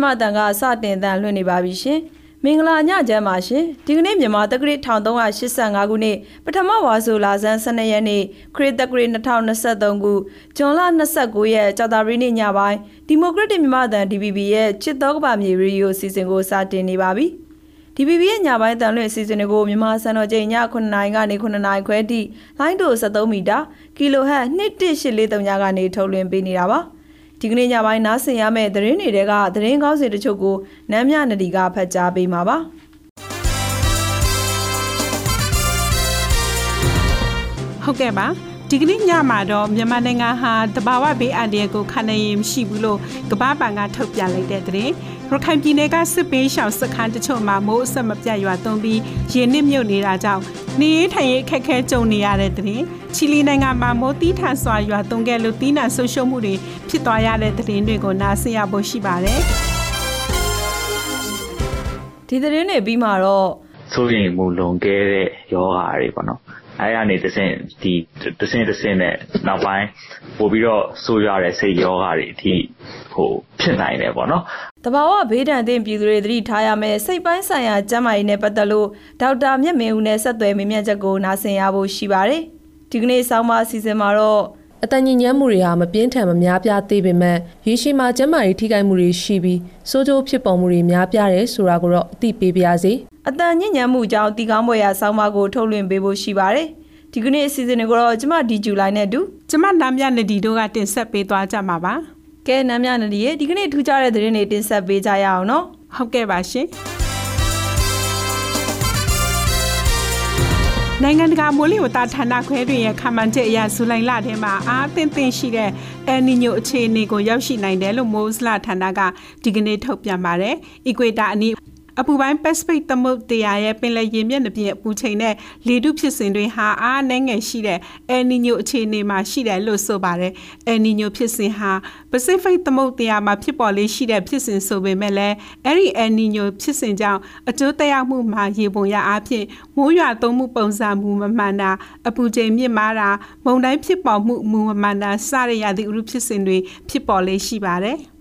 ဒီမိုကရက်တစ်မြန်မာတန်ကစတင်တန်လွှင့်နေပါပြီရှင်မင်္ဂလာညချမ်းပါရှင်ဒီကနေ့မြန်မာတက္ကရာ1385ခုနှစ်ပထမဝါဆိုလာဇန်12ရက်နေ့ခရစ်တက္ကရာ2023ခုဇွန်လ29ရက်ကြာသပတေးနေ့ညပိုင်းဒီမိုကရက်တစ်မြန်မာတန် DBB ရဲ့ချစ်တော်ကပါမြေရေဒီယိုစီစဉ်ကိုစတင်နေပါပြီ DBB ရဲ့ညပိုင်းတန်လွင့်အစီအစဉ်တွေကိုမြန်မာစံတော်ချိန်ည9:00နာရီကနေ9:00နာရီခွဲထိလိုင်းတို73မီတာကီလိုဟတ်11843ညကနေထုတ်လွှင့်ပေးနေတာပါ။ ဒီကနေ့ညပိုင်းနားဆင်ရမယ့်သတင်းတွေကသတင်းကောင်းစီတချို့ကိုနမ်းမြနဒီကဖတ်ကြားပေးမှာပါဟုတ်ကဲ့ပါ ဒီကနေ့ညမှာတော့မြန်မာနိုင်ငံဟာတဘာဝဘေးအန္တရာယ်ကိုခံနိုင်ရင်မရှိဘူးလို့ကမ္ဘာ့ဘဏ်ကထုတ်ပြန်လိုက်တဲ့သတင်းရခိုင်ပြည်နယ်ကစစ်ပေးရှောင်စခန်းတချို့မှာမိုးအဆက်မပြတ်ရွာသွန်းပြီးရေနစ်မြုပ်နေတာကြောင့်နေရေးထိုင်ရေးခက်ခဲကြုံနေရတဲ့သတင်းချီလီနိုင်ငံမှာမိုးတီးထန်စွာရွာသွန်းခဲ့လို့တီးနှံဆုပ်ရှုပ်မှုတွေဖြစ်သွားရတဲ့သတင်းတွေကိုနားဆင်ရဖို့ရှိပါတယ်ဒီသတင်းတွေပြီးမှတော့ဆိုရင်မူလုံခဲ့တဲ့ယောဂါတွေပေါ့နော် အဲကနေတဆင့်ဒီတဆင့်တဆင့်နဲ့နောက်ပိုင်းပို့ပြီးတော့ဆိုးရတဲ့စိတ်ယောဂါတွေအထိဟိုဖြစ်နိုင်တယ်ပေါ့နော်တဘာဝဘေးဒဏ်သင့်ပြည်သူတွေသတိထားရမယ်စိတ်ပိုင်းဆိုင်ရာကျန်းမာရေးနဲ့ပတ်သက်လို့ဒေါက်တာမြတ်မင်းဦးနဲ့ဆက်သွယ်မေးမြန်းချက်ကိုနားဆင်ရဖို့ရှိပါတယ်ဒီကနေ့ဆောင်းပါအစီအစဉ်မှာတော့အတန်ညဉ့်ညမ်းမှုတွေဟာမပြင်းထန်မများပြားသေးပေမဲ့ရေရှည်မှာကျန်းမာရေးထိခိုက်မှုတွေရှိပြီးစိုးကျိုးဖြစ်ပေါ်မှုတွေများပြားတယ်ဆိုတာကိုတော့အသိပေးပါရစေ အတန်ညဉ့်ညမ်းမှုကြောင့်တီကောင်းပွဲရာဆောင်းပါကိုထုတ်လွှင့်ပေးဖို့ရှိပါတယ်ဒီကနေ့အစီအစဉ်တွေကိုတော့ကျမဒီဂျူလိုင်းနဲ့အတူကျမနာမြနဒီတို့ကတင်ဆက်ပေးသွားကြမှာပါကဲနာမြနဒီရဲ့ဒီကနေ့ထူးခြားတဲ့သတင်းတွေတင်ဆက်ပေးကြရအောင်နော်ဟုတ်ကဲ့ပါရှင်နိုင်ငံတကာမိုးလေဝသဌာနခွဲတွေရဲ့ခန့်မှန်းချက်အရဇူလိုင်လထဲမှာအားအသင့်သင့်ရှိတဲ့အယ်နီညိုအခြေအနေကိုရောက်ရှိနိုင်တယ်လို့မိုးစလဌာနကဒီကနေ့ထုတ်ပြန်ပါတယ်။အီကွေတာအနီး အပူပိုင်း Pacific သမုဒ္ဒရာရဲ့ပင်လယ်ရေမျက်နှာပြင်အပူချိန်နဲ့လေထုဖြစ်စဉ်တွေဟာအားနည်းငယ်ရှိတဲ့ El Niño အခြေအနေမှာရှိတယ်လို့ဆိုပါတယ်။ El Niño ဖြစ်စဉ်ဟာ Pacific သမုဒ္ဒရာမှာဖြစ်ပေါ်လေးရှိတဲ့ဖြစ်စဉ်ဆိုပေမဲ့လည်းအဲ့ဒီ El Niño ဖြစ်စဉ်ကြောင့်အကျိုးသက်ရောက်မှုမှာရေပုံရအားဖြင့်မိုးရွာသွန်းမှုပုံစံမူမမှန်တာအပူချိန်မြင့်မားတာမုန်တိုင်းဖြစ်ပေါ်မှုမူမမှန်တာစတဲ့ရာသီဥတုဖြစ်စဉ်တွေဖြစ်ပေါ်လေးရှိပါတယ်။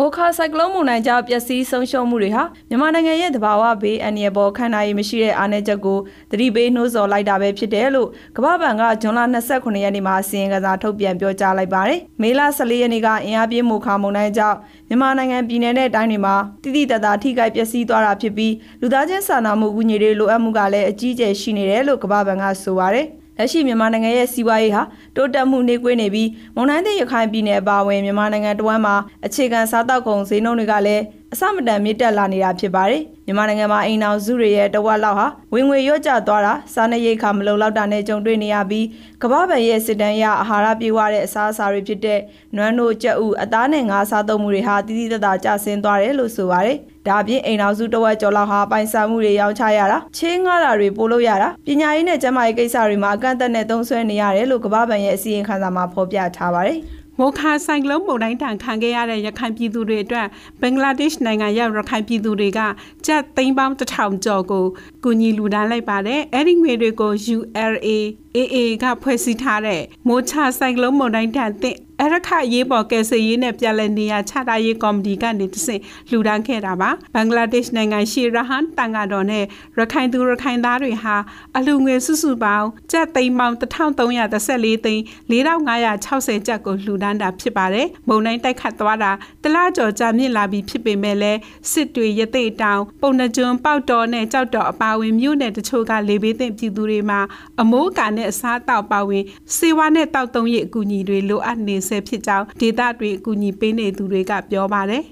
မိုခါဆိုင်ကလုန်းမုန်တိုင်းကြောင့်ပျက်စီးဆုံးရှုံးမှုတွေဟာမြန်မာနိုင်ငံရဲ့သဘာဝဘေးအန္တရာယ်ပေါ်ခံနိုင်ရမရှိတဲ့အားနည်းချက်ကိုသတိပေးနှိုးဆော်လိုက်တာပဲဖြစ်တယ်လို့ကမ္ဘာ့ဘဏ်ကဇွန်လ29ရက်နေ့မှာစီရင်ကစားထုတ်ပြန်ပြောကြားလိုက်ပါတယ်။မေလ14ရက်နေ့ကအင်အားပြင်းမိုခါမုန်တိုင်းကြောင့်မြန်မာနိုင်ငံပြည်내နဲ့တိုင်းတွေမှာတိတိတတ်တာထိခိုက်ပျက်စီးသွားတာဖြစ်ပြီးလူသားချင်းစာနာမှုအကူအညီတွေလိုအပ်မှုကလည်းအကြီးအကျယ်ရှိနေတယ်လို့ကမ္ဘာ့ဘဏ်ကဆိုပါတယ်။ လက်ရှိမြန်မာနိုင်ငံရဲ့စီးပွားရေးဟာတိုးတက်မှုနှေးကွေးနေပြီးမွန်တိုင်းတဲ့ရခိုင်ပြည်နယ်အပါအဝင်မြန်မာနိုင်ငံတဝန်းမှာအခြေခံစားတောက်ကုန်ဈေးနှုန်းတွေကလည်းအစမတန်မြင့်တက်လာနေတာဖြစ်ပါတယ်။မြန်မာနိုင်ငံမှာအိမ်အောင်စုတွေရဲ့တဝက်လောက်ဟာဝင်ငွေလျော့ကျသွားတာစားနပ်ရိက္ခာမလုံလောက်တာနဲ့ကြုံတွေ့နေရပြီးကမ္ဘာ့ဘဏ်ရဲ့စစ်တမ်းအရအာဟာရပြေဝတဲ့အစားအစာတွေဖြစ်တဲ့နွမ်းတို့ကြက်ဥအသားနဲ့ငါးစားသုံးမှုတွေဟာတိတိတတ်တာကျဆင်းသွားတယ်လို့ဆိုပါတယ်။ ဒါအပြင်အိမ်အောင်စုတဝက်ကျော်လောက်ဟာပိုင်ဆိုင်မှုတွေရောင်းချရတာချေးငှားတာတွေပို့လို့ရတာပညာရေးနဲ့ကျန်းမာရေးကိစ္စတွေမှာအကန့်အသတ်နဲ့သုံးစွဲနေရတယ်လို့ကမ္ဘာ့ဘဏ်ရဲ့အစီရင်ခံစာမှာဖော်ပြထားပါတယ်။မိုခါဆိုင်ကလုန်းမုန်တိုင်းတန်ခံခဲ့ရတဲ့ရခိုင်ပြည်သူတွေအတွက်ဘင်္ဂလားဒေ့ရှ်နိုင်ငံရောက်ရခိုင်ပြည်သူတွေကကျပ်သိန်းပေါင်းတစ်ထောင်ကျော်ကိုကူညီလူဒန်းလိုက်ပါတယ်။အဲဒီငွေတွေကို ULA AA ကဖွဲ့စည်းထားတဲ့မိုချဆိုင်ကလုန်းမုန်တိုင်းတန် အရခရေးပေါ်ကယ်ဆယ်ရေးနဲ့ပြည်လည်နေရာချထားရေးကော်မတီကနေတဆင့်လှူဒါန်းခဲ့တာပါဘင်္ဂလားဒေ့ရှ်နိုင်ငံရှီရဟန်တန်ဃာတော်နဲ့ရခိုင်သူရခိုင်သားတွေဟာအလှငွေစုစုပေါင်းကျပ်သိန်းပေါင်း1334သိန်း4560ကျပ်ကိုလှူဒါန်းတာဖြစ်ပါတယ်မုံတိုင်းတိုက်ခတ်သွားတာတလားကျော်ကြာမြင့်လာပြီးဖြစ်ပေမဲ့လည်းစစ်တွေရသိတောင်ပုံနှကျွန်းပေါက်တော်နဲ့ကြောက်တော်အပါဝင်မြို့နယ်တချို့ကလေဘေးသင့်ပြည်သူတွေမှာအမိုးကာနဲ့အစားတောက်ပါဝင်စေဝါနဲ့တောက်သုံးရည်အကူအညီတွေလိုအပ်နေဆဲဖြစ်ကြောင်းဒေသတွေအကူအညီပေးနေသူတွေကပြောပါတယ်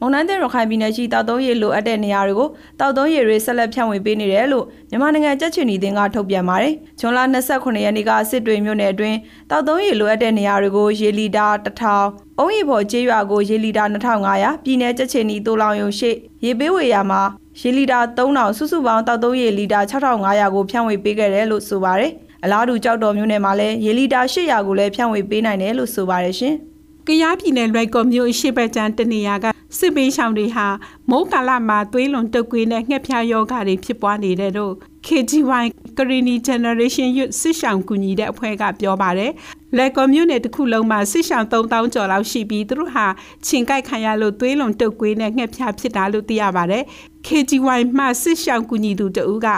မုန်တိုင်းတဲ့ရခိုင်ပြည်နယ်ရှိတောက်သုံးရည်လိုအပ်တဲ့နေရာတွေကိုတောက်သုံးရည်တွေဆက်လက်ဖြန့်ဝေပေးနေတယ်လို့မြန်မာနိုင်ငံကြက်ချင်နီတင်ကထုတ်ပြန်ပါတယ်။ဇွန်လ29ရက်နေ့ကစစ်တွေမြို့နယ်အတွင်းတောက်သုံးရည်လိုအပ်တဲ့နေရာတွေကိုရေလီတာ1000အုံးရီဖော်ကျေးရွာကိုရေလီတာ2500ပြည်နယ်ကြက်ချင်နီတိုလောင်ရုံရှိရေပေးဝေရာမှာရေလီတာ3000စုစုပေါင်းတောက်သုံးရည်လီတာ6500ကိုဖြန့်ဝေပေးခဲ့တယ်လို့ဆိုပါတယ်။ အလားတူကြောက်တော်မျိုးနယ်မှာလည်းရေလီတာ800ကိုလည်းဖြန့်ဝေပေးနိုင်တယ်လို့ဆိုပါတယ်ရှင်။ကရားပြည်နယ်လွိုက်ကော်မြို့ရှိဘက်ကျန်းတနေရာကစစ်ပေးရှောင်းတွေဟာမိုးကာလမှာသွေးလွန်တုပ်ကွေးနဲ့ငှက်ဖျားယောဂါတွေဖြစ်ပွားနေတဲ့တို့ KGY Karini Generation Youth စစ်ဆောင်ကူညီတဲ့အဖွဲ့ကပြောပါတယ်။လက်ကော်မြို့နယ်တစ်ခုလုံးမှာစစ်ဆောင်3000ကျော်လောက်ရှိပြီးသူတို့ဟာချင်းကိုက်ခံရလို့သွေးလွန်တုပ်ကွေးနဲ့ငှက်ဖျားဖြစ်တာလို့သိရပါတယ်။ KGY မှစစ်ဆောင်ကူညီသူတဦးက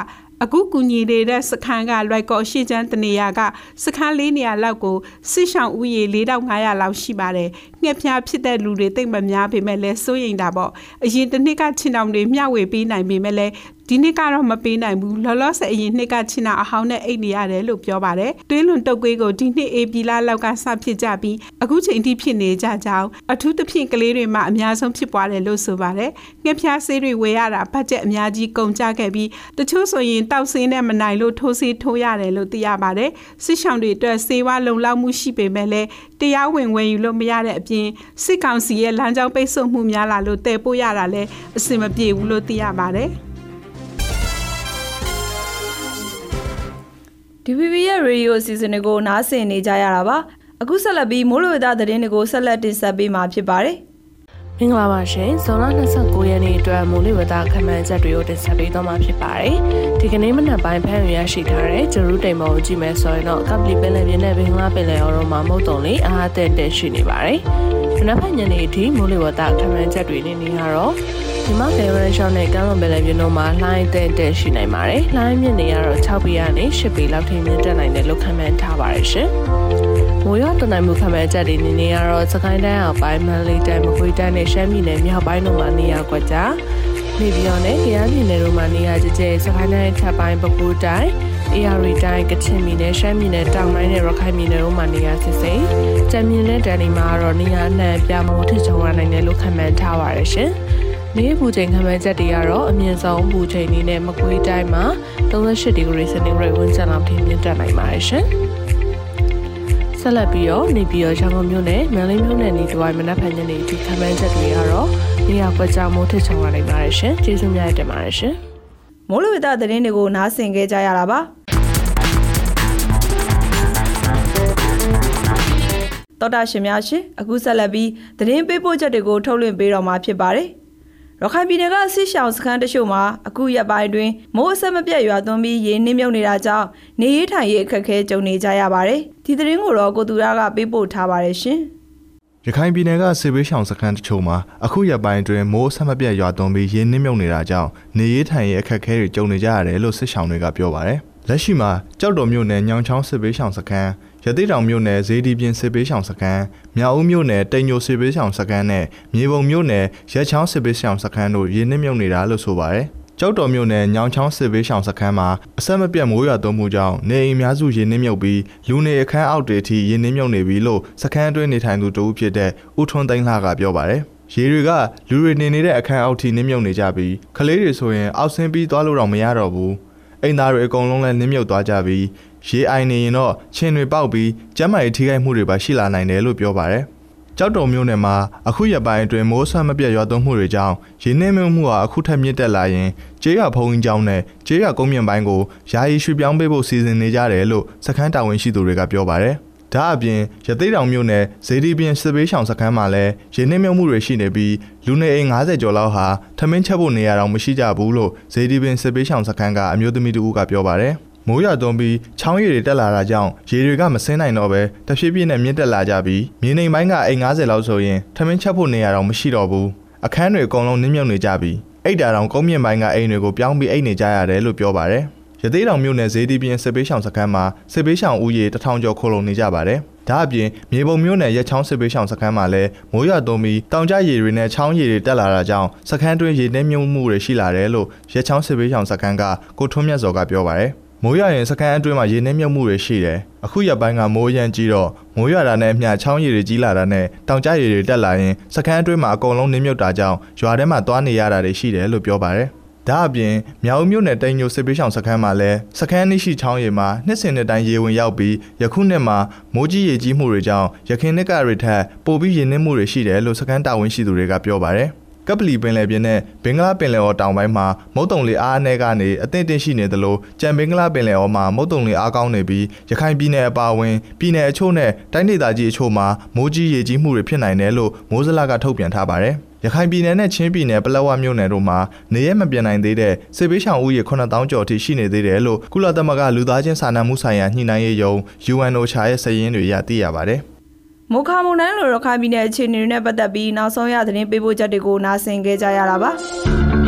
အခုကူညီနေတဲ့စခန်းကလွိုက်ကော်ရှိချမ်းတနေရာကစခန်းလေးနေရာလောက်ကိုစစ်ဆောင်ဥယေ4500လောက်ရှိပါတယ်။ငှက်ဖျားဖြစ်တဲ့လူတွေတိတ်မများပေမဲ့လည်းစိုးရိမ်တာပေါ့။အရင်တစ်နှစ်ကချင်းတောင်တွေမျှဝေပေးနိုင်ပေမဲ့လည်း ဒီနှစ်ကတော့မပေးနိုင်ဘူးလောလောဆယ်အရင်နှစ်ကချင်းတာအဟောင်းနဲ့အိတ်နေရတယ်လို့ပြောပါတယ်။တွင်းလွန်တုတ်ကွေးကိုဒီနှစ်အေပီလာလောက်ကစဖြစ်ကြပြီးအခုချိန်ထိဖြစ်နေကြကြောင်းအထူးသဖြင့်ကလေးတွေမှာအများဆုံးဖြစ်ပွားတယ်လို့ဆိုပါတယ်။ငှက်ဖျားဆေးတွေဝယ်ရတာဘတ်ဂျက်အများကြီးကုန်ကျခဲ့ပြီးတချို့ဆိုရင်တောက်ဆေးနဲ့မနိုင်လို့ထိုးဆေးထိုးရတယ်လို့သိရပါတယ်။စစ်ဆောင်တွေအတွက်ဆေးဝါးလုံလောက်မှုရှိပေမဲ့လည်းတရားဝင်ဝယ်ယူလို့မရတဲ့အပြင်စစ်ကောင်စီရဲ့လမ်းကြောင်းပိတ်ဆို့မှုများလာလို့တည်ပို့ရတာလည်းအဆင်မပြေဘူးလို့သိရပါတယ်။ DVB ရဲ့ radio အစီအစဉ်တွေကိုနားဆင်နေကြရတာပါအခုဆက်လက်ပြီးမိုးလေဝသသတင်းတွေကိုဆက်လက်တင်ဆက်ပေးမှာဖြစ်ပါတယ်မင်္ဂလာပါရှင်ဇွန်လ29ရက်နေ့အတွက်မိုးလေဝသခန့်မှန်းချက်တွေကိုတင်ဆက်ပေးသွားမှာဖြစ်ပါတယ်ဒီကနေ့မနက်ပိုင်းဖန်ရရရှိထားတဲ့ဂျရူတိမ်ပေါ်ကိုကြည့်မယ်ဆိုရင်တော့ကပလီပင်လယ်ပြင်နဲ့ဘင်္ဂလားပင်လယ်အော်တို့မှာမုတ်တုံလေးအားအသင့်တက်ရှိနေပါတယ်မနက်ဖြန်ညနေအထိမိုးလေဝသခန့်မှန်းချက်တွေနေနေကတော့ ဒီမှာဒေဝရရှောင်းနဲ့ကမ်းလွန်ပင်လယ်ပြင်တို့မှာလှိုင်းတဲ့တဲ့ရှိနိုင်ပါတယ်။လှိုင်းမြင့်နေရတော့6ပေကနေ10ပေလောက်ထိမြင့်တက်နိုင်တယ်လို့ခန့်မှန်းထားပါတယ်ရှင်။မိုးရွာတနိုင်မှုခန့်မှန်းချက်တွေနေနေရတော့စကိုင်းတိုင်းအောက်ပိုင်းမန္တလေးတိုင်းမကွေးတိုင်းနဲ့ရှမ်းပြည်နယ်မြောက်ပိုင်းတို့မှာနေရာကွက်ကြားနေပြည်တော်နဲ့ကြရပြည်နယ်တို့မှာနေရာကျကျစကိုင်းတိုင်းထပ်ပိုင်းပဲခူးတိုင်းအေရရီတိုင်းကချင်ပြည်နယ်ရှမ်းပြည်နယ်တောင်ပိုင်းနဲ့ရခိုင်ပြည်နယ်တို့မှာနေရာစစ်စိမ်ကြံမြင့်နဲ့တန်ဒီမှာတော့နေရာအနှံ့ပြမိုးထချုံရနိုင်တယ်လို့ခန့်မှန်းထားပါတယ်ရှင်။ နေပူချိန်ခံမှန်းချက်တွေကတော့အမြင့်ဆုံးပူချိန်နေနဲ့မကွေးတိုင်းမှာ38ဒီဂရီစင်တီဂရိတ်ဝန်းကျင်လောက်ထိမြင့်တက်နိုင်ပါတယ်ရှင်။ဆက်လက်ပြီးတော့နေပြည်တော်ရန်ကုန်မြို့နယ်မန္တလေးမြို့နယ်နေတဝိုင်းမနက်ဖြန်ညနေထိခံမှန်းချက်တွေကတော့နေရာကွက်ကြားမိုးထစ်ချုံရနိုင်ပါတယ်ရှင်။ကျေးဇူးများတင်ပါတယ်ရှင်။မိုးလေဝသသတင်းတွေကိုနားဆင်ကြကြရတာပါ။တော်တာရှင်များရှင်အခုဆက်လက်ပြီးသတင်းပေးပို့ချက်တွေကိုထုတ်လွှင့်ပေးတော့မှာဖြစ်ပါတယ် ရခိုင်ပြည်နယ်ကဆစ်ရှောင်စခန်းတချို့မှာအခုရက်ပိုင်းတွင်မိုးအဆက်မပြတ်ရွာသွန်းပြီးရေနှင်းမြုပ်နေတာကြောင့်နေရေးထိုင်ရေးအခက်အခဲကြုံနေကြရပါတယ်။ဒီသတင်းကိုတော့ကိုသူရကပေးပို့ထားပါတယ်ရှင်။ရခိုင်ပြည်နယ်ကစစ်ဘေးရှောင်စခန်းတချို့မှာအခုရက်ပိုင်းတွင်မိုးအဆက်မပြတ်ရွာသွန်းပြီးရေနှင်းမြုပ်နေတာကြောင့်နေရေးထိုင်ရေးအခက်အခဲတွေကြုံနေကြရတယ်လို့စစ်ရှောင်တွေကပြောပါတယ်။လက်ရှိမှာကြောက်တော်မြို့နယ်ညောင်ချောင်းစစ်ဘေးရှောင်စခန်း ရသေးတောင်မြို့နယ်ဇေဒီပြင်စစ်ပေးဆောင်စခန်းမြောက်ဦးမြို့နယ်တိန်ညိုစစ်ပေးဆောင်စခန်းနဲ့မြေပုံမြို့နယ်ရက်ချောင်းစစ်ပေးဆောင်စခန်းတို့ရင်းနှီးမြုပ်နေတာလို့ဆိုပါတယ်။ကြောက်တော်မြို့နယ်ညောင်ချောင်းစစ်ပေးဆောင်စခန်းမှာအဆက်မပြတ်မိုးရွာသွန်းမှုကြောင့်နေအိမ်များစုရင်းနှီးမြုပ်ပြီးလူနေအခန်းအောက်တွေထိရင်းနှီးမြုပ်နေပြီလို့စခန်းအတွင်းနေထိုင်သူတဦးဖြစ်တဲ့ဦးထွန်းသိန်းလှကပြောပါတယ်။ရေတွေကလူတွေနေနေတဲ့အခန်းအောက်ထိနင်းမြုပ်နေကြပြီးကလေးတွေဆိုရင်အောက်ဆင်းပြီးသွားလို့တော့မရတော့ဘူးအိမ်သားတွေအကုန်လုံးလည်းနင်းမြုပ်သွားကြပြီး ရေအိုင်နေရင်တော့ချင်းတွေပေါက်ပြီးကျန်းမာရေးထိခိုက်မှုတွေပါရှိလာနိုင်တယ်လို့ပြောပါတယ်။ကြောက်တုံမြို့နယ်မှာအခုရက်ပိုင်းအတွင်းမိုးဆွမ်းမပြတ်ရွာသွန်းမှုတွေကြောင့်ရေနှင်းမြုပ်မှုဟာအခုထပ်မြင့်တက်လာရင်ကျေးရွာဖုံးကြီးကျောင်းနဲ့ကျေးရွာကုန်းမြင့်ပိုင်းကိုယာယီရွှေ့ပြောင်းပေးဖို့စီစဉ်နေကြတယ်လို့စခန်းတာဝန်ရှိသူတွေကပြောပါတယ်။ဒါအပြင်ရသေးတောင်မြို့နယ်ဇေဒီပြင်စစ်ပေးဆောင်စခန်းမှာလည်းရေနှင်းမြုပ်မှုတွေရှိနေပြီးလူနေအိမ်90ကျော်လောက်ဟာထမင်းချက်ဖို့နေရတော့မရှိကြဘူးလို့ဇေဒီပြင်စစ်ပေးဆောင်စခန်းကအမျိုးသမီးတူကပြောပါတယ်။ မိုးရွာသွန်းပြီးချောင်းရည်တွေတက်လာတာကြောင့်ရေတွေကမဆင်းနိုင်တော့ပဲတဖြည်းဖြည်းနဲ့မြင့်တက်လာကြပြီးမြေနေပိုင်းကအိမ်90လောက်ဆိုရင်ထမင်းချက်ဖို့နေရာတော့မရှိတော့ဘူးအခန်းတွေအကုန်လုံးနင်းမြုပ်နေကြပြီးအိတ်တာတောင်ကုန်းမြင့်ပိုင်းကအိမ်တွေကိုပြောင်းပြီးအိတ်နေကြရတယ်လို့ပြောပါတယ်ရသေးတောင်မြို့နယ်ဈေးတီပြင်းစစ်ပေးဆောင်စခန်းမှာစစ်ပေးဆောင်ဦးရေတထောင်ကျော်ခိုလုံနေကြပါတယ်။ဒါအပြင်မြေပုံမြို့နယ်ရက်ချောင်းစစ်ပေးဆောင်စခန်းမှာလည်းမိုးရွာသွန်းပြီးတောင်ကျရေတွေနဲ့ချောင်းရေတွေတက်လာတာကြောင့်စခန်းတွင်းရေနှင်းမြုပ်မှုတွေရှိလာတယ်လို့ရက်ချောင်းစစ်ပေးဆောင်စခန်းကကိုထွန်းမြတ်စောကပြောပါတယ်။ မိုးရွာရင်စခန်းအတွင်းမှာရေနှင်းမြုပ်မှုတွေရှိတယ်။အခုရက်ပိုင်းကမိုးရမ်းကြီးတော့မိုးရွာတာနဲ့အမျှချောင်းရည်တွေကြီးလာတာနဲ့တောင်ကျရည်တွေတက်လာရင်စခန်းအတွင်းမှာအကုန်လုံးနှင်းမြုပ်တာကြောင့်ရွာထဲမှာသွားနေရတာတွေရှိတယ်လို့ပြောပါတယ်။ဒါအပြင်မြောက်မြို့နယ်တိန်ညိုစစ်ပေးဆောင်စခန်းမှာလည်းစခန်းနှရှိချောင်းရည်မှာနှစ်စဉ်နှစ်တိုင်းရေဝင်ရောက်ပြီးယခုနှစ်မှာမိုးကြီးရေကြီးမှုတွေကြောင့်ရခိုင်နှစ်ကတွေထက်ပိုပြီးရေနှင်းမှုတွေရှိတယ်လို့စခန်းတာဝန်ရှိသူတွေကပြောပါတယ်။ ကကပလီပင်လယ်ပြင်နဲ့ဘင်္ဂလားပင်လယ်အော်တောင်ပိုင်းမှာမုတ်တုံလေအားအနည်းကနေအသင့်တင်ရှိနေသလိုကြံဘင်္ဂလားပင်လယ်အော်မှာမုတ်တုံလေအားကောင်းနေပြီးရခိုင်ပြည်နယ်အပါအဝင်ပြည်နယ်အချို့နဲ့တိုင်းဒေသကြီးအချို့မှာမိုးကြီးရေကြီးမှုတွေဖြစ်နိုင်တယ်လို့မိုးစလကထုတ်ပြန်ထားပါတယ်။ရခိုင်ပြည်နယ်နဲ့ချင်းပြည်နယ်ပလက်ဝမြို့နယ်တို့မှာနေရမပြန်နိုင်သေးတဲ့စစ်ပေးရှောင်ဦးရေ9000ကျော်အထိရှိနေသေးတယ်လို့ကုလသမဂ္ဂလူသားချင်းစာနာမှုဆိုင်ရာညှိနှိုင်းရေးယုံ UNOCHA ရဲ့စာရင်းတွေရသိရပါတယ်။ မုခါမုန်တိုင်းလိုရခိုင်ပြည်နယ်အခြေအနေတွေနဲ့ပတ်သက်ပြီးနောက်ဆုံးရသတင်းပေးပို့ချက်တွေကိုနားဆင်ခဲ့ကြရတာပါ။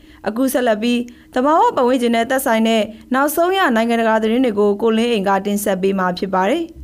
အခုဆက်လက်ပြီးတဘာဝပတ်ဝန်းကျင်နဲ့သက်ဆိုင်တဲ့နောက်ဆုံးရနိုင်ငံတကာသတင်းတွေကိုကိုလင်းအိမ်ကတင်ဆက်ပေးမှာဖြစ်ပါတယ်။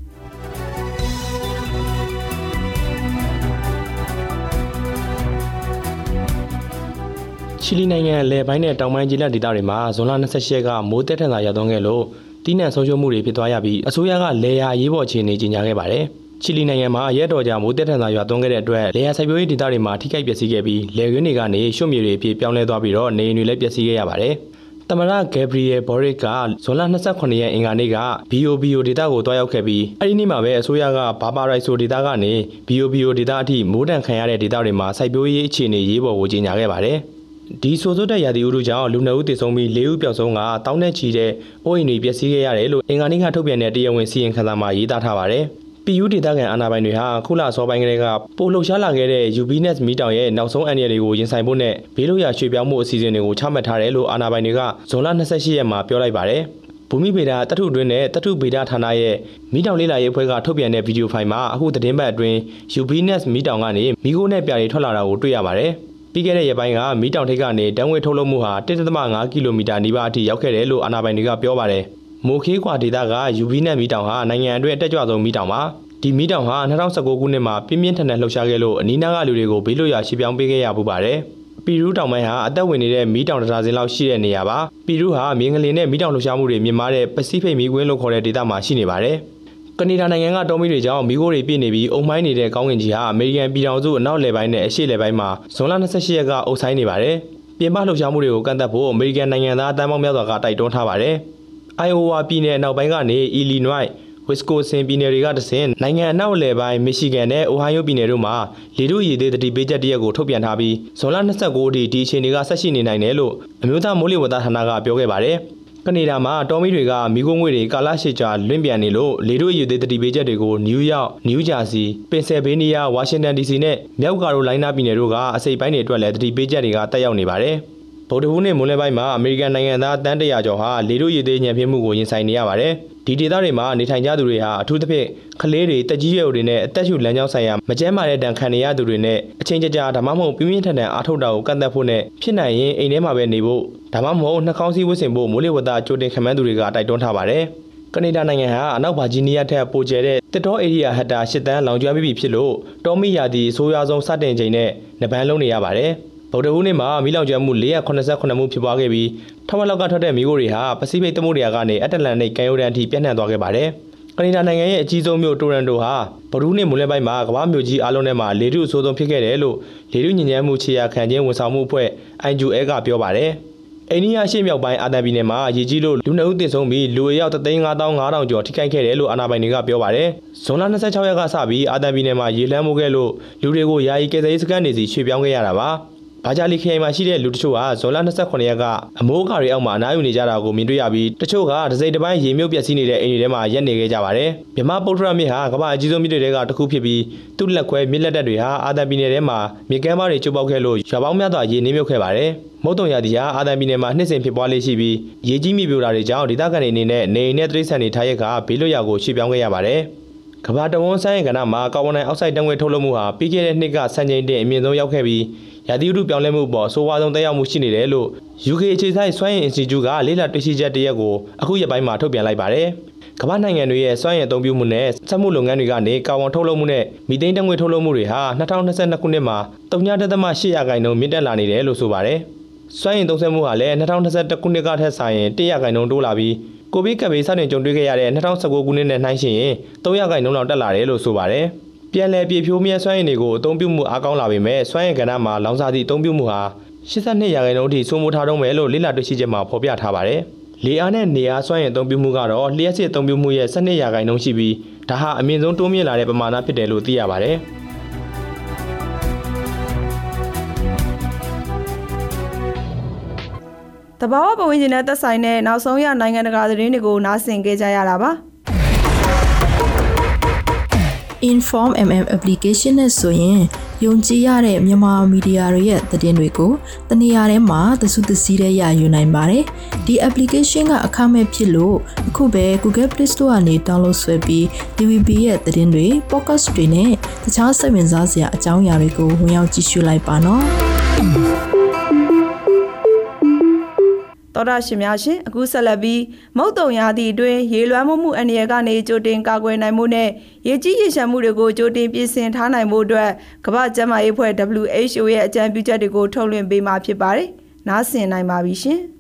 ချီလီနိုင်ငံလယ်ပိုင်းနဲ့တောင်ပိုင်းကြီးလက်ဒေသတွေမှာဇွန်လ28ရက်ကမိုးတက်ထန်သာရောက်သွန်းခဲ့လို့တီးနှံဆုံးရှုံးမှုတွေဖြစ်သွားရပြီးအစိုးရကလေယာရေးပေါ်အခြေအနေကြီးညာခဲ့ပါတယ်။ ချီလီနိုင်ငံမှာရက်တော်ကြာမိုးတက်ထန်သာရွာသွန်းခဲ့တဲ့အတွက်လေယာစိုက်ပျိုးရေးဒေသတွေမှာထိခိုက်ပျက်စီးခဲ့ပြီးလယ်ကွင်းတွေကနေရွှတ်မြေတွေအဖြစ်ပြောင်းလဲသွားပြီးတော့နေအိမ်တွေလည်းပျက်စီးခဲ့ရပါတယ်။သမရဂက်ဘရီယယ်ဘော်ရစ်ကဇွန်လ28ရက်အင်္ဂါနေ့က BOBO ဒေတာကိုတွားရောက်ခဲ့ပြီးအဲဒီနေ့မှာပဲအစိုးရကဘာပါရိုက်ဆိုဒေတာကနေ BOBO ဒေတာအထိမိုးတံခံရတဲ့ဒေတာတွေမှာစိုက်ပျိုးရေးအခြေအနေရေးပေါ်ကိုကြီးညာခဲ့ပါတယ်။ဒီဆိုဆိုတဲ့ရာသီဥတုကြောင့်လူနှုတ်တည်ဆုံးပြီး၄ဦးပျောက်ဆုံးကတောင်းနဲ့ချီတဲ့အိုးအိမ်တွေပျက်စီးခဲ့ရတယ်လို့အင်္ဂါနေ့ကထုတ်ပြန်တဲ့တရားဝင်စီရင်ခံစာမှာရေးသားထားပါတယ်။ PU ဒေတာကန်အာဏာပိုင်တွေဟာခုလအစောပိုင်းကလေးကပိုလှုပ်ရှားလာခဲ့တဲ့ UBNet မီတောင်ရဲ့နောက်ဆုံးအန္တရာယ်တွေကိုရင်ဆိုင်ဖို့နဲ့ဘေးလို့ရရွှေ့ပြောင်းမှုအစီအစဉ်တွေကိုချမှတ်ထားတယ်လို့အာဏာပိုင်တွေကဇွန်လ28ရက်မှာပြောလိုက်ပါတယ်။ဘူမိဗေဒတထုတွင်းနဲ့တထုဗေဒဌာနရဲ့မိတောင်လေးလာရေးအဖွဲ့ကထုတ်ပြန်တဲ့ဗီဒီယိုဖိုင်မှာအခုသတင်းပတ်အတွင်း UBNet မီတောင်ကနေမိခိုးနဲ့ပြာတွေထွက်လာတာကိုတွေ့ရပါတယ်။ပြီးခဲ့တဲ့ရက်ပိုင်းကမီတောင်ထိပ်ကနေတန်းဝဲထုတ်လုပ်မှုဟာ1.5ကီလိုမီတာနီးပါးအထိရောက်ခဲ့တယ်လို့အာဏာပိုင်တွေကပြောပါတယ်။ မိုခေးကွာဒေတာက UBNet မီတောင်ဟာနိုင်ငံအတွင်းအတက်ကြွဆုံးမီတောင်ပါ။ဒီမီတောင်ဟာ2019ခုနှစ်မှာပြင်းပြင်းထန်ထန်လှုပ်ရှားခဲ့လို့အနီးနားကလူတွေကိုဘေးလွတ်ရာရှေ့ပြောင်းပေးခဲ့ရပူပါတယ်။ပီရူးတောင်ပိုင်းဟာအသက်ဝင်နေတဲ့မီးတောင်တစ်ဒါဇင်လောက်ရှိတဲ့နေရာပါ။ပီရူးဟာမြင်းကလေးနဲ့မီးတောင်လှုပ်ရှားမှုတွေမြင့်မားတဲ့ပစိဖိတ်မီးကွင်းလို့ခေါ်တဲ့ဒေသမှာရှိနေပါတယ်။ကနေဒါနိုင်ငံကတောမီတွေကြောင့်မီးခိုးတွေပြည့်နေပြီးအုံမိုင်းနေတဲ့ကောင်းကင်ကြီးဟာအမေရိကန်ပြည်ထောင်စုအနောက်လယ်ပိုင်းနဲ့အရှေ့လယ်ပိုင်းမှာဇွန်လ28ရက်ကအုပ်ဆိုင်နေပါတယ်။ပြင်ပလှုပ်ရှားမှုတွေကိုကန့်သက်ဖို့အမေရိကန်နိုင်ငံသားတန်းပေါင်းများစွာကတိုက်တွန်းထားပါတယ်။ Iowa ပြည်နယ်အနောက်ပိုင်းကနေ Illinois ဝစ်စကိုဆင်ပြည်နယ်တွေကတဆင့်နိုင်ငံအနောက်အလယ်ပိုင်းမီရှီဂန်နဲ့အိုဟိုင်းယိုပြည်နယ်တို့မှာ လေထုရည်သေးတတိပေးချက်တရက်ကိုထုတ်ပြန်ထားပြီးဇွန်လ29အထိဒီအခြေအနေကဆက်ရှိနေနိုင်တယ်လို့အမျိုးသားမိုးလေဝသဌာနကပြောခဲ့ပါတယ်။ကနေဒါမှာတော်မီတွေကမိခိုးငွေတွေကာလရှည်ကြာလွင့်ပြန်နေလို့လေထုရည်သေးတတိပေးချက်တွေကိုနယူးယောက်၊နယူးဂျာစီ၊ပင်ဆယ်ဗေးနီးယား၊ဝါရှင်တန် DC နဲ့မြောက်ကာရိုလိုင်းနာပြည်နယ်တို့ကအစိပ်ပိုင်းတွေအတွက်လည်းတတိပေးချက်တွေကတက်ရောက်နေပါတယ်။ ဗုဒ္ဓဟူးနေ့မွန်းလယ်ပိုင်းမှာအမေရိကန်နိုင်ငံသားတန်းတရာကျော်ဟာလေထုရည်သေးညံပြင်းမှုကိုရင်ဆိုင်နေရပါတယ်။ဒီဒေသတွေမှာနေထိုင်ကြသူတွေဟာအထူးသဖြင့်ကလေးတွေတက်ကြီးရွယ်တွေနဲ့အသက်ရှူလမ်းကြောင်းဆိုင်ရာမကျန်းမာတဲ့ဒဏ်ခံနေရသူတွေနဲ့အချိန်ကြာကြာဒါမှမဟုတ်ပြင်းပြင်းထန်ထန်အားထုတ်တာကိုကန့်သက်ဖို့နဲ့ဖြစ်နိုင်ရင်အိမ်ထဲမှာပဲနေဖို့ဒါမှမဟုတ်နှာခေါင်းစည်းဝတ်ဆင်ဖို့မိုးလေဝသကြိုတင်ခန့်မှန်းသူတွေကတိုက်တွန်းထားပါတယ်။ကနေဒါနိုင်ငံဟာအနောက်ဗာဂျီးနီးယားထက်ပိုကျယ်တဲ့တစ်တော်ဧရိယာဟက်တာ၈တန်းလောင်ကျွမ်းပြီးပြီဖြစ်လို့တောမီယာဒီအဆိုးရွားဆုံးစတင်ချိန်နဲ့နပန်းလုံးနေရပါတယ်။ ဗုဒ္ဓဟူးနေ့မှာမီးလောင်ကျွမ်းမှု489မှုဖြစ်ပွားခဲ့ပြီးထဝက်လောက်ကထွက်တဲ့မီးခိုးတွေဟာပစိဖိတ်သမုဒ္ဒရာကနေအတ္တလန္တိတ်ကမ်းရိုးတန်းအထိပြန့်နှံ့သွားခဲ့ပါတယ်။ကနေဒါနိုင်ငံရဲ့အကြီးဆုံးမြို့တိုရန်တိုဟာဗုဒ္ဓဟူးနေ့မွန်းလယ်ပိုင်းမှာကမ္ဘာမြို့ကြီးအလုံးထဲမှာလေထုအဆိုးဆုံးဖြစ်ခဲ့တယ်လို့လေထုညဉ့်ဉန်းမှုခြေရာခံခြင်းဝန်ဆောင်မှုအဖွဲ့ IUL ကပြောပါတယ်။အိန္ဒိယရှေ့မြောက်ပိုင်းအာသံပြည်နယ်မှာရေကြီးလို့လူနှုတ်တင်ဆုံးပြီးလူအယောက်35500ကျော်ထိခိုက်ခဲ့တယ်လို့အာဏာပိုင်တွေကပြောပါတယ်။ဇွန်လ26ရက်ကစပြီးအာသံပြည်နယ်မှာရေလမ်းမိုးခဲ့လို့လူတွေကိုယာယီကယ်ဆယ်ရေးစခန်းတွေစီရွှေ့ပြောင်းခဲ့ရတာပါ။ ဘာဂျာလီခရိုင်မှာရှိတဲ့လူတချို့ဟာဇွန်လ28ရက်ကအမိုးအကာတွေအောက်မှာအနားယူနေကြတာကိုမြင်တွေ့ရပြီးတချို့ကဒစိမ့်တစ်ပိုင်းရေမြုပ်ပျက်စီးနေတဲ့အိမ်တွေထဲမှာရက်နေခဲ့ကြပါတယ်။မြမပုတ္တရမြစ်ဟာကမ္ဘာအကြီးဆုံးမြစ်တွေထဲကတစ်ခုဖြစ်ပြီးသူ့လက်ခွဲမြစ်လက်တက်တွေဟာအာသံပြည်နယ်ထဲမှာမြစ်ကမ်းပါးတွေကျုပ်ပေါက်ခဲ့လို့ရွာပေါင်းများစွာရေနှင်းမြုပ်ခဲ့ပါတယ်။မုတ်တုံရာသီဟာအာသံပြည်နယ်မှာနှစ်စဉ်ဖြစ်ပွားလေးရှိပြီးရေကြီးမြေပြိုတာတွေကြောင့်ဒေသခံတွေအနေနဲ့နေအိမ်နဲ့တိရစ္ဆာန်တွေထားရက်ကဘေးလွတ်ရာကိုရွှေ့ပြောင်းခဲ့ရပါတယ်။ ကမ္ဘာတဝန်းဆိုင်ကဏ္ဍမှာကာဗွန်ဒိုင်အောက်ဆိုက်တံငွေထုတ်လွှတ်မှုဟာပြီးခဲ့တဲ့နှစ်ကစံချိန်တင်အမြင့်ဆုံးရောက်ခဲ့ပြီးရာသီဥတုပြောင်းလဲမှုပေါ်ဆိုးဝါးဆုံးသက်ရောက်မှုရှိနေတယ်လို့ UK အခြေစိုက်စွမ်းအင် Institute ကလေ့လာတွေ့ရှိချက်တရက်ကိုအခုရက်ပိုင်းမှာထုတ်ပြန်လိုက်ပါတယ်။ကမ္ဘာနိုင်ငံတွေရဲ့စွမ်းအင်အသုံးပြုမှုနဲ့စက်မှုလုပ်ငန်းတွေကနေကာဗွန်ထုတ်လုပ်မှုနဲ့မီသိန်းတငွေထုတ်လုပ်မှုတွေဟာ2022ခုနှစ်မှာ3.8ရာခိုင်နှုန်းမြင့်တက်လာနေတယ်လို့ဆိုပါတယ်။စွမ်းရည်သုံးစွဲမှုဟာလည်း2021ခုနှစ်ကထက်ဆိုင်ရင်100ခိုင်နှုန်းတိုးလာပြီး ကိုဗစ်ကပ်ဘေးစတင်ကြုံတွေ့ခဲ့ရတဲ့2019ခုနှစ်နဲ့နှိုင်းယှဉ်ရင်300ခိုင်နှုန်းလောက်တက်လာတယ်လို့ဆိုပါတယ်။ပြန်လည်ပြေဖြိုးမြဲစွမ်းရည်တွေကိုအသုံးပြုမှုအားကောင်းလာပေမဲ့စွမ်းရည်ကဏ္ဍမှာလောင်စာသည့်အသုံးပြုမှုဟာ82ရာခိုင်နှုန်းအထိဆိုးမိုးထားတော့မယ်လို့လေ့လာတွေ့ရှိချက်မှာဖော်ပြထားပါတယ်။လေအားနဲ့နေအားစွမ်းရည်အသုံးပြုမှုကတော့လျှက်စစ်အသုံးပြုမှုရဲ့12ရာခိုင်နှုန်းရှိပြီးဒါဟာအမြင့်ဆုံးတိုးမြင့်လာတဲ့ပမာဏဖြစ်တယ်လို့သိရပါတယ်။ တဘာဝပတ်ဝန်းကျင်နဲ့သက်ဆိုင်တဲ့နောက်ဆုံးရနိုင်ငံတကာသတင်းတွေကိုနားဆင်ကြကြရတာပါ Inform MM application နဲ့ဆိုရင်ယုံကြည်ရတဲ့မြန်မာမီဒီယာတွေရဲ့သတင်းတွေကိုတနေရာထဲမှာသစုသစည်းတဲ့ရယူနိုင်ပါတယ်။ဒီ application ကအခမဲ့ဖြစ်လို့အခုပဲ Google Play Store ကနေ download ဆွဲပြီး TVB ရဲ့သတင်းတွေ podcast တွေနဲ့တခြားစိတ်ဝင်စားစရာအကြောင်းအရာတွေကိုဝင်ရောက်ကြည့်ရှုလိုက်ပါနော်။ တော်တာရှင်များရှင်အခုဆက်လက်ပြီးမုတ်တုံရာသီအတွင်းရေလွှမ်းမှုမှုအန္တရာယ်ကနေကြိုတင်ကာကွယ်နိုင်မှုနဲ့ရေကြီးရေရှမ်းမှုတွေကိုကြိုတင်ပြင်ဆင်ထားနိုင်မှုအတွက်ကမ္ဘာ့ကျန်းမာရေးအဖွဲ့ WHO ရဲ့အကြံပြုချက်တွေကိုထုတ်လွှင့်ပေးမှာဖြစ်ပါတယ်။နားဆင်နိုင်ပါပြီရှင်။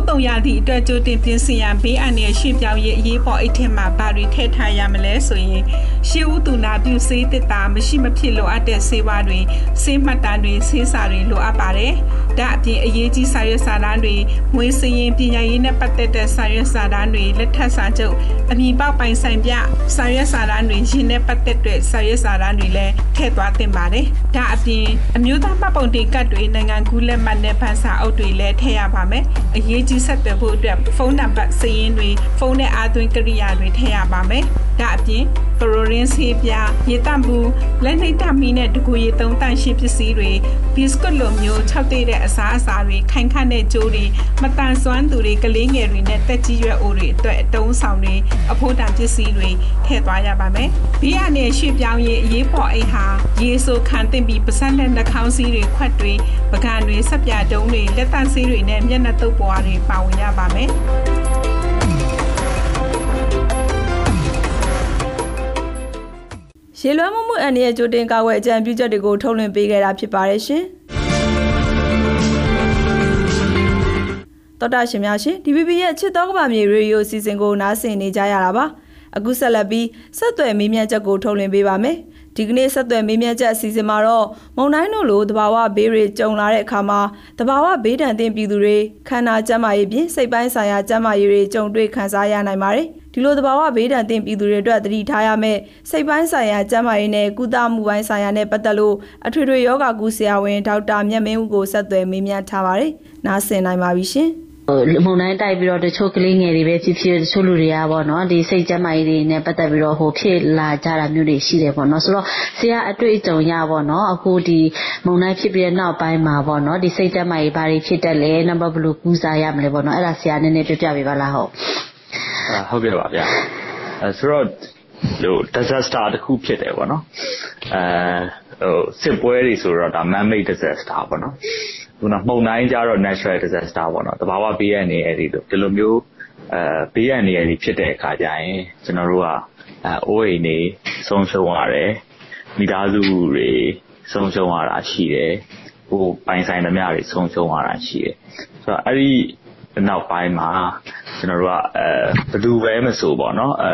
မုတ်တုံရသည့်အတွက်ကြိုတင်ပြင်ဆင်ရန်ဘေးအန္တရာယ်ရှင်းပြောင်းရေးအရေးပေါ်အိတ်ထက်မှာဘာတွေထည့်ထားရမလဲဆိုရင်ရှေးဦးသူနာပြုဆေးတစ်တာမရှိမဖြစ်လိုအပ်တဲ့ဆေးဝါးတွေဆေးမှတ်တမ်းတွေဆေးစာတွေလိုအပ်ပါတယ်။ဒါအပြင်အရေးကြီးစာရွက်စာတမ်းတွေငွေစရင်ပညာရေးနဲ့ပတ်သက်တဲ့စာရွက်စာတမ်းတွေလက်ထပ်စာချုပ်အမည်ပေါက်ပိုင်ဆိုင်ပြစာရွက်စာတမ်းတွေရင်းနဲ့ပတ်သက်တဲ့စာရွက်စာတမ်းတွေလည်းထည့်သွားသင့်ပါတယ်။ဒါအပြင်အမျိုးသားမှတ်ပုံတင်ကတ်တွေနိုင်ငံကူးလက်မှတ်နဲ့ဖန်စာအုပ်တွေလည်းထည့်ရပါမယ်။အရေးကြီးဆက်သွယ်ဖို့အတွက်ဖုန်းနံပါတ်စာရင်းတွေဖုန်းနဲ့အားသွင်းကိရိယာတွေထည့်ရပါမယ်။ဒါအပြင်ကရိုရင်းဆေးပြားရေတန့်ဘူးလက်နှိပ်တမီနဲ့တကူရီသုံးတန့်ရှင်းပစ္စည်းတွေဘီစကွတ်လိုမျိုးခြောက်သေးတဲ့အစားအစာတွေခိုင်ခန့်တဲ့ကြိုးတွေမတန်ဆွမ်းသူတွေကလေးငယ်တွေနဲ့တက်ကြီးရွယ်အိုတွေအတွက်အတုံးဆောင်တွေအဖို့တန်ပစ္စည်းတွေထည့်သွားရပါမယ်။ဘေးအနေရွှေ့ပြောင်းရေးအရေးပေါ်အိတ်ဟာရေဆိုခံတင်ပြီးပစက်နဲ့နှာခေါင်းစည်းတွေခွက်တွေပကံတွေဆက်ပြတုံးတွေလက်တန့်ဆေးတွေနဲ့မျက်နှာတုပ်ပွားတွေပါဝင်ရပါမယ်။ရေလွှမ်းမှုမှုအန္တရာယ်ကြိုတင်ကာကွယ်အကြံပြုချက်တွေကိုထုတ်လွှင့်ပေးခဲ့တာဖြစ်ပါတယ်ရှင်။တော်တာရှင်များရှင် DVB ရဲ့ချစ်တော်ကဘာမြေရေဒီယိုစီစဉ်ကိုနားဆင်နေကြရတာပါ။အခုဆက်လက်ပြီးဆက်သွယ်မေးမြန်းချက်ကိုထုတ်လွှင့်ပေးပါမယ်။ ဒီကနေ့ဆက်သွယ်မေးမြန်းချက်အစီအစဉ်မှာတော့မုံတိုင်းတို့လိုတဘာဝဘေးတွေကြုံလာတဲ့အခါမှာတဘာဝဘေးဒဏ်သင့်ပြည်သူတွေခန္ဓာကျန်းမာရေးပြင်စိတ်ပိုင်းဆိုင်ရာကျန်းမာရေးတွေကြုံတွေ့ခံစားရနိုင်ပါတယ်။ဒီလိုတဘာဝဘေးဒဏ်သင့်ပြည်သူတွေအတွက်သတိထားရမယ့်စိတ်ပိုင်းဆိုင်ရာကျန်းမာရေးနဲ့ကုသမှုပိုင်းဆိုင်ရာနဲ့ပတ်သက်လို့အထွေထွေယောဂကုဆရာဝန်ဒေါက်တာမြတ်မင်းဦးကိုဆက်သွယ်မေးမြန်းထားပါတယ်။နားဆင်နိုင်ပါပြီရှင်။ ဟိုမုံတိုင်းတိုက်ပြီးတော့တချို့ကလေးငယ်တွေပဲဖြစ်ဖြစ်တချို့လူတွေကပေါ့နော်ဒီစိတ်ကျန်းမာရေးတွေနဲ့ပတ်သက်ပြီးတော့ဟိုဖြစ်လာကြတာမျိုးတွေရှိတယ်ပေါ့နော်ဆိုတော့ဆရာအတွေ့အကြုံရပေါ့နော်အခုဒီမုံတိုင်းဖြစ်ပြီးတဲ့နောက်ပိုင်းမှာပေါ့နော်ဒီစိတ်ကျန်းမာရေးဘာတွေဖြစ်တက်လဲနံပါတ်ဘယ်လိုကူးစားရမလဲပေါ့နော်အဲ့ဒါဆရာနည်းနည်းပြပြပေးပါလားဟုတ်ဟုတ်ကဲ့ပါဗျာအဲဆိုတော့ဟို disaster တစ်ခုဖြစ်တယ်ပေါ့နော်အဲဟိုစစ်ပွဲတွေဆိုတော့ဒါ man made disaster ပေါ့နော် ခုနမှုန်တိုင်းကြတော့ natural disaster ပေါ့နော်တဘာဝဘေးရန်နေရည်ဒီလိုမျိုးအဲဘေးရန်နေရည်ဖြစ်တဲ့အခါကျရင်ကျွန်တော်တို့ကအဲအိုးအိမ်နေဆုံးရှုံးရတယ်မိသားစုတွေဆုံးရှုံးရတာရှိတယ်ဟိုပိုင်ဆိုင်သမျှတွေဆုံးရှုံးရတာရှိတယ်ဆိုတော့အဲ့ဒီ နောက်ပိုင်းမှာကျွန်တော်တို့ကအဲဘယ်သူပဲမဆိုပေါ့နော်အဲ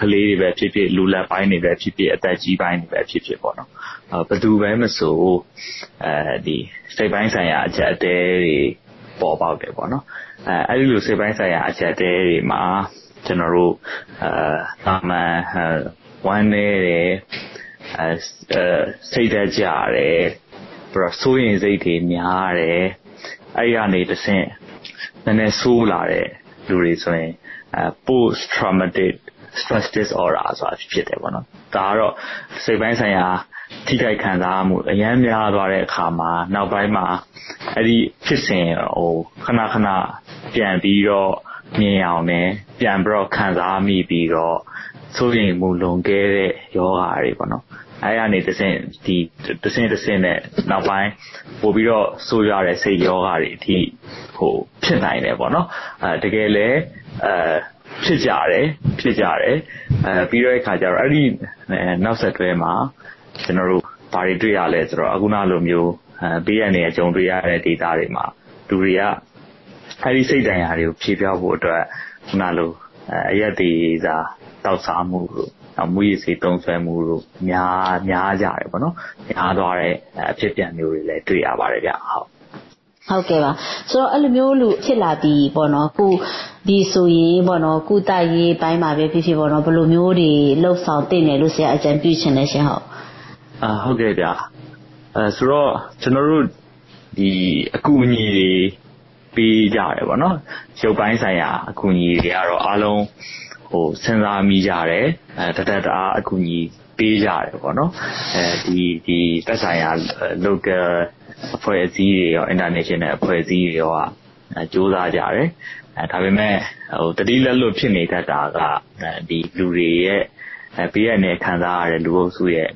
ကလေးတွေပဲဖြစ်ဖြစ်လူလက်ပိုင်းတွေပဲဖြစ်ဖြစ်အသက်ကြီးပိုင်းတွေပဲဖြစ်ဖြစ်ပေါ့နော်ဘယ်သူပဲမဆိုအဲဒီစိတ်ပိုင်းဆိုင်ရာအချက်အသေးတွေပေါ်ပေါက်တယ်ပေါ့နော်အဲအဲ့ဒီလိုစိတ်ပိုင်းဆိုင်ရာအချက်အသေးတွေမှာကျွန်တော်တို့အဲသာမန်ဝမ်းနေတယ်အဲစိတ်သက်ကြတယ်ပြီးတော့စိုးရင်စိတ်တွေများတယ်အဲ့ဒီကနေတဆင့် နည်းနည်းဆိုးလာတဲ့လူတွေဆိုရင်အဲ post traumatic stress disorder ဆိုတာဖြစ်တယ်ပေါ့နော်ဒါကတော့စိတ်ပိုင်းဆိုင်ရာထိခိုက်ခံစားမှုအရန်များသွားတဲ့အခါမှာနောက်ပိုင်းမှာအဲ့ဒီဖြစ်စဉ်ဟိုခဏခဏပြန်ပြီးတော့မြင်အောင်နဲ့ပြန်ပြီးတော့ခံစားမိပြီးတော့စိုးရိမ်မှုလွန်ကဲတဲ့ယောဂါတွေပေါ့နော် အဲကနေတဆင့်ဒီတဆင့်တဆင့်နဲ့နောက်ပိုင်းပို့ပြီးတော့ဆိုးရတဲ့စိတ်ယောဂါတွေအထိဟိုဖြစ်နိုင်တယ်ပေါ့နော်အဲတကယ်လဲအဲဖြစ်ကြတယ်ဖြစ်ကြတယ်အဲပြီးတော့အခါကျတော့အဲ့ဒီနောက်ဆက်တွဲမှာကျွန်တော်တို့ဘာတွေတွေ့ရလဲဆိုတော့အခုနလိုမျိုးအဲပေးရနေကြုံတွေ့ရတဲ့ data တွေမှာလူတွေကအဲ့ဒီစိတ်တိုင်းရာတွေကိုဖြေပြောက်ဖို့အတွက်ခုနလိုအရက်တွေစာတောက်စားမှုတို့ မူရည်စေတုံးဆွဲမှုတို့များများကြတယ်ပေါ့နော်များသွားတဲ့အဖြစ်ပြန်မျိုးတွေလည်းတွေ့ရပါတယ်ဗျဟုတ်ဟုတ်ကဲ့ပါဆိုတော့အဲ့လိုမျိုးလူဖြစ်လာပြီးပေါ့နော်ခုဒီဆိုရင်ပေါ့နော်ကုသရေးပိုင်းမှာပဲဖြစ်ဖြစ်ပေါ့နော်ဘယ်လိုမျိုးတွေလှုပ်ဆောင်တင်တယ်လို့ဆရာအကြံပြုချင်လဲရှင်ဟုတ်အာဟုတ်ကဲ့ဗျအဲဆိုတော့ကျွန်တော်တို့ဒီအကူအညီတွေပေးကြတယ်ပေါ့နော်ရုပ်ပိုင်းဆိုင်ရာအကူအညီတွေကတော့အားလုံး ဟိုစဉ်းစားမိကြတယ်အဲတတတအားအကူအညီပေးကြတယ်ပေါ့နော်အဲဒီဒီသက်ဆိုင်ရာ local အဖွဲ့အစည်းတွေရော international အဖွဲ့အစည်းတွေရောစူးစမ်းကြတယ်အဲဒါပေမဲ့ဟိုတတိလက်လွတ်ဖြစ်နေတတ်တာကဒီလူတွေရဲ့ပေးရတဲ့ခံစားရတဲ့လူအုပ်စုရဲ့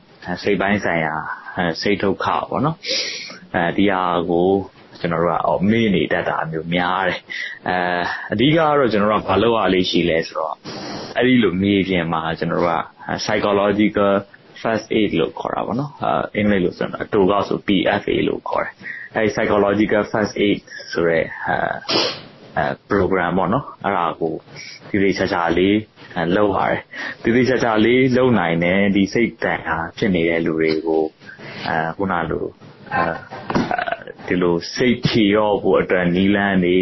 စိတ်ပိုင်းဆိုင်ရာစိတ်ဒုက္ခပေါ့နော်အဲဒီဟာကို ကျွန်တော်တို့ကမေ့နေတတ်တာမျိုးများတယ်အဲအဓိကကတော့ကျွန်တော်တို့ကဘာလုပ်ရလေးရှိလဲဆိုတော့အဲ့ဒီလိုမေးပြင်မှာကျွန်တော်တို့က psychological first aid လို့ခေါ်တာပေါ့နော်အင်္ဂလိပ်လိုဆိုတော့အတူကောက်ဆို PFA လို့ခေါ်တယ်အဲဒီ psychological first aid ဆိုရဲအဲ program ပေါ့နော်အဲ့ဒါကိုဒီလေးချာချာလေးလုပ်ရတယ်ဒီလေးချာချာလေးလုပ်နိုင်တယ်ဒီစိတ်တန်ဟာဖြစ်နေတဲ့လူတွေကိုအဲခုနလိုအဲ ဒီလိုစိတ်ဖြေရောဖို့အတွက်နီလန်းနေ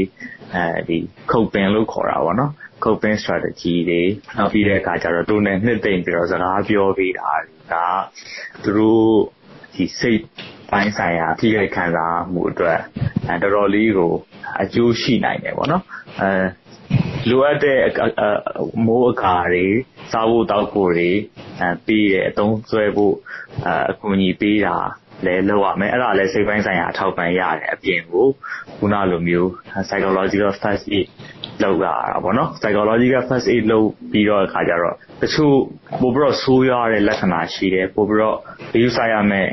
အဲဒီခုတ်ပင်လို့ခေါ်တာပေါ့နော် coping strategy တွေနောက်ပြီးတဲ့အခါကျတော့သူနဲ့နှစ်သိမ့်ပြီးတော့စကားပြောပေးတာကသူတို့ဒီစိတ်ပိုင်းဆိုင်ရာထိခိုက်ခံစားမှုအတွက်တော်တော်လေးကိုအကျိုးရှိနိုင်တယ်ပေါ့နော်အဲလိုအပ်တဲ့မိုးအကာတွေစားဖို့တောက်ဖို့တွေအဲပြီးတဲ့အသုံးဆွဲဖို့အကူအညီပေးတာ လည်းလုပ်ရမယ်အဲ့ဒါလည်းစိတ်ပိုင်းဆိုင်ရာအထောက်ပံ့ရတယ်အပြင်ကိုခုနလိုမျိုး psychological first aid လုပ်ရတာပေါ့နော် psychological first aid လုပ်ပြီးတော့အခါကျတော့တချို့ပိုပြီးတော့ဆိုးရွားတဲ့လက္ခဏာရှိတယ်ပိုပြီးတော့ view ဆိုင်ရမယ်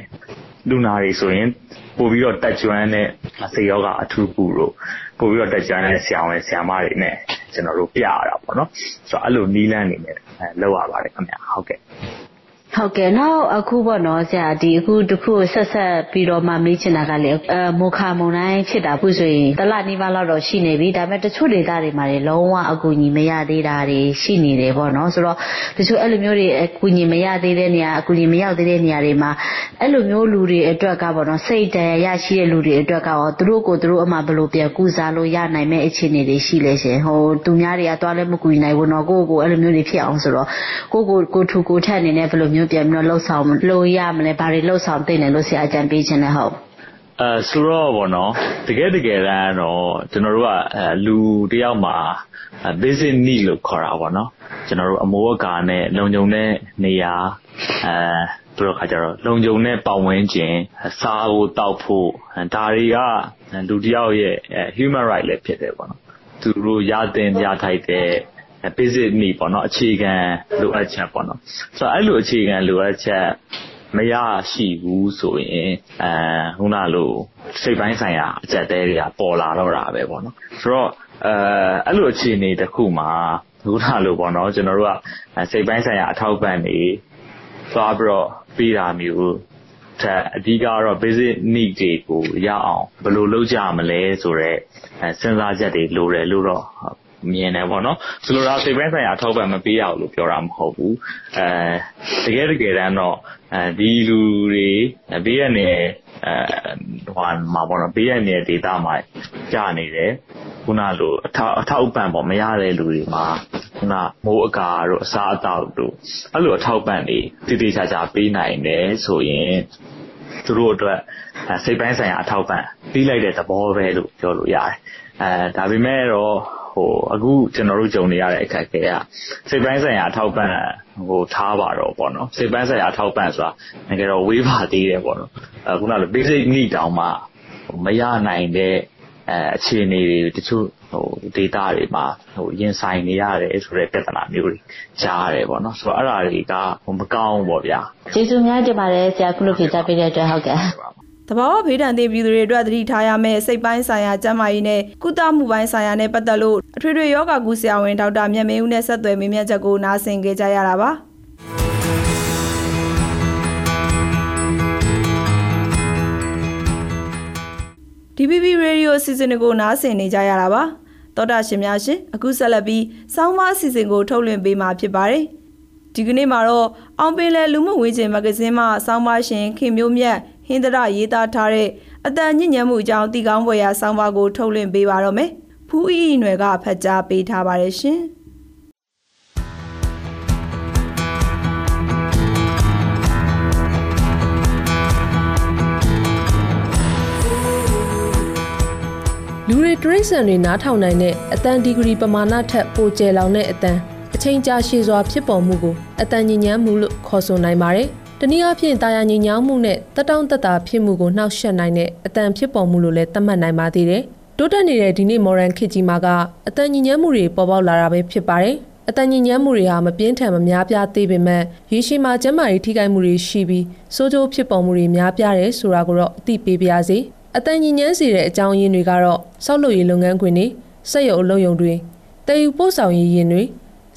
လူနာတွေဆိုရင်ပိုပြီးတော့တက်ကြွတဲ့စေယောဂအထူးကူတို့ပိုပြီးတော့တက်ကြွတဲ့ဆရာဝန်ဆရာမတွေနဲ့ကျွန်တော်တို့ပြရတာပေါ့နော်ဆိုတော့အဲ့လိုနီးလန်းနေနဲ့လောက်ရပါတယ်ခင်ဗျာဟုတ်ကဲ့ ဟုတ်ကဲ့နောက်အခုပေါ့နော်ဆရာဒီအခုတခုဆက်ဆက်ပြီးတော့မှမေးချင်တာကလေအဲမိုခါမုံတိုင်းဖြစ်တာခုဆိုရင်တလနီးပါးလောက်တော့ရှိနေပြီဒါပေမဲ့တချို့ဒေသတွေမှာလည်းလုံးဝအကူအညီမရသေးတာတွေရှိနေတယ်ပေါ့နော်ဆိုတော့တချို့အဲ့လိုမျိုးတွေအကူအညီမရသေးတဲ့နေရာအကူအညီမရောက်သေးတဲ့နေရာတွေမှာအဲ့လိုမျိုးလူတွေအတွက်ကပေါ့နော်စိတ်တရရရှိတဲ့လူတွေအတွက်ကရောသူတို့ကိုသူတို့အမှဘယ်လိုပြန်ကူစားလို့ရနိုင်မဲ့အခြေအနေတွေရှိလဲရှင်ဟိုသူများတွေကသွားလဲမကူညီနိုင်ဘူးနော်ကိုကိုအဲ့လိုမျိုးတွေဖြစ်အောင်ဆိုတော့ကိုကိုကိုထူကိုထက်အနေနဲ့ဘယ်လိုမျိုးပြန်ပြီးတော့လှုပ်ဆောင်လို့ရမလဲဘာတွေလှုပ်ဆောင်သင့်တယ်လို့ဆရာအကြံပေးခြင်းလဲဟုတ်အဲဆိုတော့ဗောနော်တကယ်တကယ်တမ်းတော့ကျွန်တော်တို့ကလူတယောက်မှာ basic need လို့ခေါ်တာဗောနော်ကျွန်တော်တို့အမိုးအကာနဲ့လုံခြုံတဲ့နေရာအဲပြီးတော့ခါကျတော့လုံခြုံတဲ့ပတ်ဝန်းကျင်စားဖို့တောက်ဖို့ဒါတွေကလူတယောက်ရဲ့ human right လည်းဖြစ်တယ်ဗောနော်သူတို့ရတဲ့ရထိုက်တဲ့ basic need ပေါ့နော်အခြေခံလိုအပ်ချက်ပေါ့နော်ဆိုတော့အဲ့လိုအခြေခံလိုအပ်ချက်မရရှိဘူးဆိုရင်အဲခုနလိုစိတ်ပိုင်းဆိုင်ရာအချက်တဲတွေကပေါ်လာတော့တာပဲပေါ့နော်ဆိုတော့အဲအဲ့လိုအခြေအနေတစ်ခုမှာခုနလိုပေါ့နော်ကျွန်တော်တို့ကစိတ်ပိုင်းဆိုင်ရာအထောက်ပံ့နေသွားပြီးတော့ပေးတာမျိုးတက်အဓိကတော့ basic need တွေကိုရအောင်ဘယ်လိုလုပ်ကြမလဲဆိုတော့စဉ်းစားချက်တွေလိုတယ်လို့တော့ မြင်တယ်ပေါ့နော်ဆိုလိုတာစိတ်ပိုင်းဆိုင်ရာအထောက်ပံ့မပေးရဘူးလို့ပြောတာမဟုတ်ဘူးအဲတကယ်တကယ်တမ်းတော့အဲဒီလူတွေဘေးရနေအဲဟိုမှာပေါ့နော်ဘေးရနေဒေတာမှာကြာနေတယ်ခုနလိုအထောက်အထောက်ပံ့ပေါ့မရတဲ့လူတွေမှာခုနမိုးအကာတို့အစားအသောက်တို့အဲ့လိုအထောက်ပံ့တွေတည်တည်ချာချာပေးနိုင်တယ်ဆိုရင်သူတို့အတွက်စိတ်ပိုင်းဆိုင်ရာအထောက်ပံ့ပြီးလိုက်တဲ့သဘောပဲလို့ပြောလို့ရတယ်အဲဒါပေမဲ့တော့ ဟိုအခုကျွန်တော်တို့ကြုံနေရတဲ့အခက်အခဲကစိတ်ပိုင်းဆိုင်ရာအထောက်ပံ့ဟိုထားပါတော့ပေါ့နော်စိတ်ပိုင်းဆိုင်ရာအထောက်ပံ့ဆိုတာငယ်တော့ဝေးပါသေးတယ်ပေါ့နော်အခုနလို basic need တောင်မှမရနိုင်တဲ့အဲအခြေအနေတွေတချို့ဟို data တွေမှာဟိုရင်ဆိုင်နေရတယ်ဆိုတဲ့ပြဿနာမျိုးတွေကြားရတယ်ပေါ့နော်ဆိုတော့အဲ့ဒါတွေကဟိုမကောင်းဘူးပေါ့ဗျာကျေးဇူးများတင်ပါတယ်ဆရာခုလိုဖြေကြားပေးတဲ့အတွက်ဟုတ်ကဲ့ တဘာဝဘေးဒဏ်သင့်ပြည်သူတွေအတွက်သတိထားရမယ့်စိတ်ပိုင်းဆိုင်ရာကျန်းမာရေးနဲ့ကုသမှုပိုင်းဆိုင်ရာနဲ့ပတ်သက်လို့အထွေထွေယောဂကုဆရာဝန်ဒေါက်တာမြတ်မင်းဦးနဲ့ဆက်သွယ်မေးမြန်းချက်ကိုနားဆင်ကြကြရတာပါ။ DBB Radio အစီအစဉ်ကိုနားဆင်နေကြရတာပါတောတာရှင်များရှင်အခုဆက်လက်ပြီးစောင်းမအစီအစဉ်ကိုထုတ်လွှင့်ပေးမှာဖြစ်ပါတယ်ဒီကနေ့မှာတော့အောင်ပင်လယ်လူမှုဝေးချင်မဂ္ဂဇင်းမှစောင်းမရှင်ခင်မျိုးမြတ် ဟင်းတရရေးသားထားတဲ့အတန်ညဉ့်ညံမှုအကြောင်းတီကောင်းပွဲရာစောင်းပါကိုထုတ်လွှင့်ပေးပါတော့မယ်ဖူးအီနွယ်ကဖတ်ကြားပေးထားပါတယ်ရှင်လူတွေတရိษံတွေနားထောင်နိုင်တဲ့အတန်ဒီဂရီပမာဏထက်ပိုကျယ်လောင်တဲ့အတန်အချိန်ကြာရှည်စွာဖြစ်ပေါ်မှုကိုအတန်ညဉ့်ညမ်းမှုလို့ခေါ်ဆိုနိုင်ပါတယ်။ တနည်းအားဖြင့်တာယာညဉ့်ညမ်းမှုနဲ့တက်တောင့်တက်တာဖြစ်မှုကိုနှောက်ယှက်နိုင်တဲ့အတန်ဖြစ်ပေါ်မှုလို့လည်းသတ်မှတ်နိုင်ပါသေးတယ်။တိုးတက်နေတဲ့ဒီနေ့မော်ရန်ခေတ်ကြီးမှာကအတန်ညဉ့်ညမ်းမှုတွေပေါ်ပေါက်လာတာပဲဖြစ်ပါတယ်။အတန်ညဉ့်ညမ်းမှုတွေဟာမပြင်းထန်မများပြားသေးပေမဲ့ရေရှည်မှာကျန်းမာရေးထိခိုက်မှုတွေရှိပြီးစိုးကျိုးဖြစ်ပေါ်မှုတွေများပြားတယ်ဆိုတာကိုတော့အသိပေးပါရစေ။အတန်ညဉ့်ညမ်းစေတဲ့အကြောင်းရင်းတွေကတော့စောက်လုပ်ရေးလုပ်ငန်းခွင်တွေစက်ရုံအလုပ်ရုံတွေတည်ယူပို့ဆောင်ရေးယာဉ်တွေ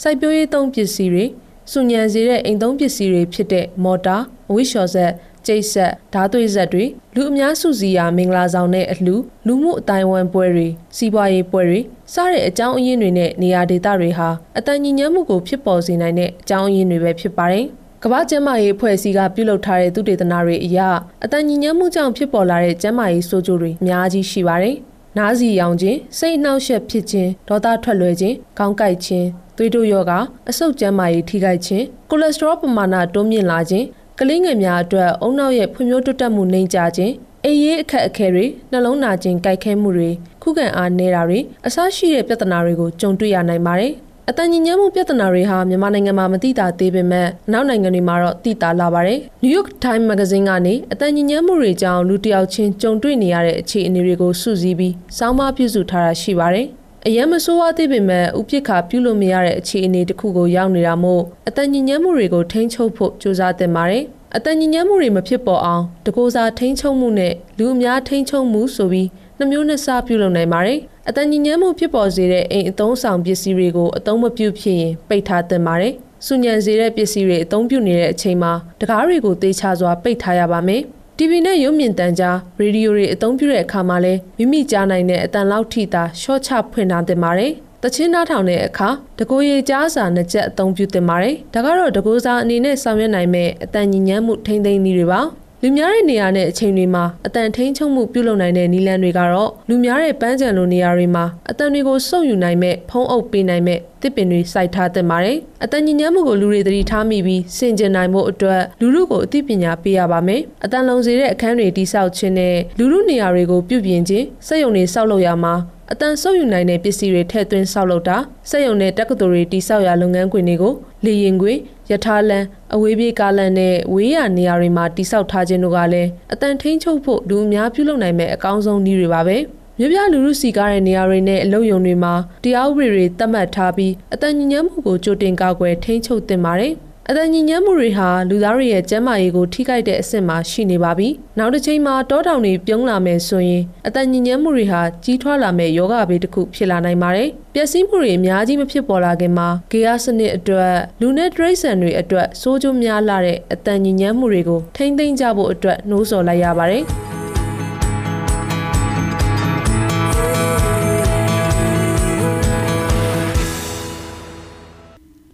စိုက်ပျိုးရေးသုံးပစ္စည်းတွေ စုညံစေတဲ့အိမ်သုံးပစ္စည်းတွေဖြစ်တဲ့မော်တာအဝိရှော်ဆက်ကျိတ်ဆက်ဓာတ်သွေးဆက်တွေလူအများစုစီရာမင်္ဂလာဆောင်တဲ့အလှလူမှုအတိုင်းဝမ်ပွဲတွေစီးပွားရေးပွဲတွေစတဲ့အကြောင်းအရင်းတွေနဲ့နေရာဒေသတွေဟာအတန်ညဉ့်ညမ်းမှုကိုဖြစ်ပေါ်စေနိုင်တဲ့အကြောင်းအရင်းတွေပဲဖြစ်ပါတယ်။ကမ္ဘာ့ကျန်းမာရေးအဖွဲ့အစည်းကပြုလုပ်ထားတဲ့သုတေသနတွေအရအတန်ညဉ့်ညမ်းမှုကြောင့်ဖြစ်ပေါ်လာတဲ့ကျန်းမာရေးဆိုးကျိုးတွေအများကြီးရှိပါတယ်။နားစီရောင်ခြင်း၊စိတ်နှောက်ယှက်ဖြစ်ခြင်း၊ဒေါသထွက်လွယ်ခြင်း၊ခေါင်းကိုက်ခြင်း၊ သွေးတိုးရောဂါအဆုတ်ကျန်းမာရေးထိခိုက်ခြင်း၊ကိုလက်စထရောပမာဏတိုးမြင့်လာခြင်း၊ကလေးငယ်များအတွက်အုံနောက်ရဲ့ဖွံ့ဖြိုးတိုးတက်မှုနှိမ့်ကျခြင်းအေးရေးအခက်အခဲတွေနှလုံးနာခြင်းကြိုက်ခဲမှုတွေခုခံအားနည်းတာတွေအဆရှိတဲ့ပြဿနာတွေကိုကြုံတွေ့ရနိုင်ပါတယ်။အတန်ညဉ့်ညမ်းမှုပြဿနာတွေဟာမြန်မာနိုင်ငံမှာမသိတာသေးပေမဲ့နောက်နိုင်ငံတွေမှာတော့သိတာလာပါတယ်။ New York Times Magazine ကနေအတန်ညဉ့်ညမ်းမှုတွေကြောင့်လူတစ်ယောက်ချင်းကြုံတွေ့နေရတဲ့အခြေအနေတွေကိုစုစည်းပြီးစောင်းမပြုစုထားတာရှိပါတယ်။ အရင်မဆိုးဝါးသေးပေမဲ့ဥပိ္ပခါပြုလို့မရတဲ့အခြေအနေတစ်ခုကိုရောက်နေတာမို့အတန်ညဉ့်ညမ်းမှုတွေကိုထိန်းချုပ်ဖို့ကြိုးစားသင့်ပါတယ်။အတန်ညဉ့်ညမ်းမှုတွေမဖြစ်ပေါ်အောင်တကိုးစားထိန်းချုပ်မှုနဲ့လူအများထိန်းချုပ်မှုဆိုပြီးနှမျိုးနဲ့စပြုလုပ်နိုင်ပါတယ်။အတန်ညဉ့်ညမ်းမှုဖြစ်ပေါ်စေတဲ့အိမ်အသုံးဆောင်ပစ္စည်းတွေကိုအသုံးမပြုဖြစ်ရင်ပိတ်ထားသင့်ပါတယ်။စုညံစေတဲ့ပစ္စည်းတွေအသုံးပြုနေတဲ့အချိန်မှာတကားတွေကိုသေချာစွာပိတ်ထားရပါမယ်။ TV နဲ့ရုပ်မြင်သံကြားရေဒီယိုတွေအသုံးပြုတဲ့အခါမှာလည်းမိမိကြားနိုင်တဲ့အတန်လောက်ထိသာရှော့ချဖွင့်ထားသင့်ပါတယ်။တချင်းနားထောင်တဲ့အခါတကိုရေကြားစာနှစ်ချက်အသုံးပြုသင့်ပါတယ်။ဒါကတော့တကိုးစာအနေနဲ့ဆောင်ရွက်နိုင်မဲ့အတန်ညဉ့်ညမ်းမှုထိမ့်သိမ်းနည်းတွေပါ။ လူများတဲ့နေရာနဲ့အချိန်တွေမှာအတန်ထိန်ချုံမှုပြုလုပ်နိုင်တဲ့နည်းလမ်းတွေကတော့လူများတဲ့ပန်းခြံလိုနေရာတွေမှာအတန်တွေကိုစုပ်ယူနိုင်မဲ့ဖုံးအုပ်ပေးနိုင်မဲ့တစ်ပင်တွေစိုက်ထားသင့်ပါတယ်။အတန်ညဉ့်ညမ်းမှုကိုလူတွေသတိထားမိပြီးဆင်ကျင်နိုင်မှုအတွက်လူလူကိုအသိပညာပေးရပါမယ်။အတန်လုံးစေတဲ့အခန်းတွေတိစောက်ခြင်းနဲ့လူလူနေရာတွေကိုပြုပြင်ခြင်းစက်ရုံတွေစောက်လုပ်ရမှာ အတန်ဆုပ်ယူနိုင်တဲ့ပစ္စည်းတွေထည့်သွင်းဆောက်လုပ်တာစက်ရုံနဲ့တက္ကသိုလ်တွေတိစောက်ရာလုပ်ငန်းခွင်တွေကိုလေရင်ခွင်ယထာလန်အဝေးပြေးကားလန်နဲ့ဝေးရနေရာတွေမှာတိစောက်ထားခြင်းတို့ကလည်းအတန်ထိန်ချုပ်ဖို့လူအများပြုလုပ်နိုင်မဲ့အကောင်းဆုံးနည်းတွေပါပဲမြပြလူလူစီကားတဲ့နေရာတွေနဲ့အလုပ်ရုံတွေမှာတရားဥပဒေတွေသတ်မှတ်ထားပြီးအတန်ညဉ့်ညမ်းမှုကိုကြိုတင်ကာကွယ်ထိန်းချုပ်သင့်ပါတယ်။ အသက်ညဉ့်ညမ်းမှုတွေဟာလူသားတွေရဲ့ကျန်းမာရေးကိုထိခိုက်တဲ့အဆင့်မှာရှိနေပါပြီ။နောက်တစ်ချိန်မှာတောတောင်တွေပြုံးလာမယ်ဆိုရင်အသက်ညဉ့်ညမ်းမှုတွေဟာကြီးထွားလာမဲ့ယောဂဘေးတစ်ခုဖြစ်လာနိုင်ပါတယ်။ပျက်စီးမှုတွေအများကြီးမဖြစ်ပေါ်လာခင်မှာဂေယစနစ်အတွက်လူနဲ့တရိษံတွေအတွက်စိုးကျိုးများလာတဲ့အသက်ညဉ့်ညမ်းမှုတွေကိုထိမ့်သိမ်းကြဖို့အတွက်နှိုးဆော်လိုက်ရပါတယ်။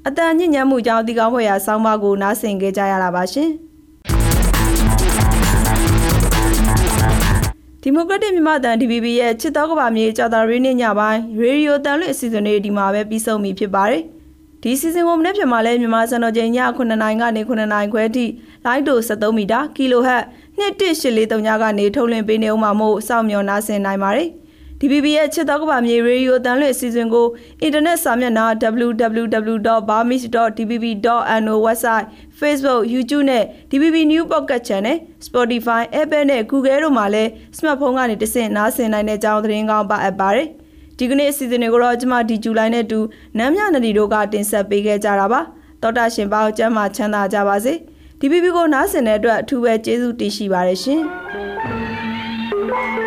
အတန်ညဉ့်ညံ့မှုကြောင့်ဒီကောင်းဖွဲ့ရာဆောင်းပါးကိုနားဆင်ကြကြရတာပါရှင်ဒီမိုကရက်တစ်မြန်မာတန် DVB ရဲ့ချစ်တော်ကဘာမြေကြော်တာရီနေ့ညပိုင်းရေဒီယိုတန်လွင့်အစီအစဉ်လေးဒီမှာပဲပြီးဆုံးပြီဖြစ်ပါတယ်ဒီစီစဉ်ကိုမနေ့ပြန်မှာလဲမြန်မာစံတော်ချိန်ည9နာရီကနေ9နာရီခွဲထိလိုင်းတို73မီတာကီလိုဟတ်2184ညကနေထုတ်လွှင့်ပေးနေဦးမှာမို့စောင့်မျှော်နားဆင်နိုင်ပါတယ်။ DBB ရဲ့ချစ်တော်ကဘာမြေရေဒီယိုတန်လွှင့်အစီအစဉ်ကိုအင်တာနက်စာမျက်နှာ www.barmis.tv.no website Facebook YouTube နဲ့ DBB New Pocket Channel Spotify Apple နဲ့ Google တို့မှာလည်း smartphone ကနေတဆင့်နားဆင်နိုင်တဲ့အကြောင်းသတင်းကောင်းပါအပ်ပါတယ်။ဒီကနေ့အစီအစဉ်တွေကိုတော့ကျွန်မဒီဇူလိုင်နဲ့တူနမ်းမြနဒီတို့ကတင်ဆက်ပေးခဲ့ကြတာပါ။တောတာရှင်ပေါင်းကျမ်းမာချမ်းသာကြပါစေ။ DBB ကိုနားဆင်တဲ့အတွက်အထူးပဲကျေးဇူးတင်ရှိပါတယ်ရှင်။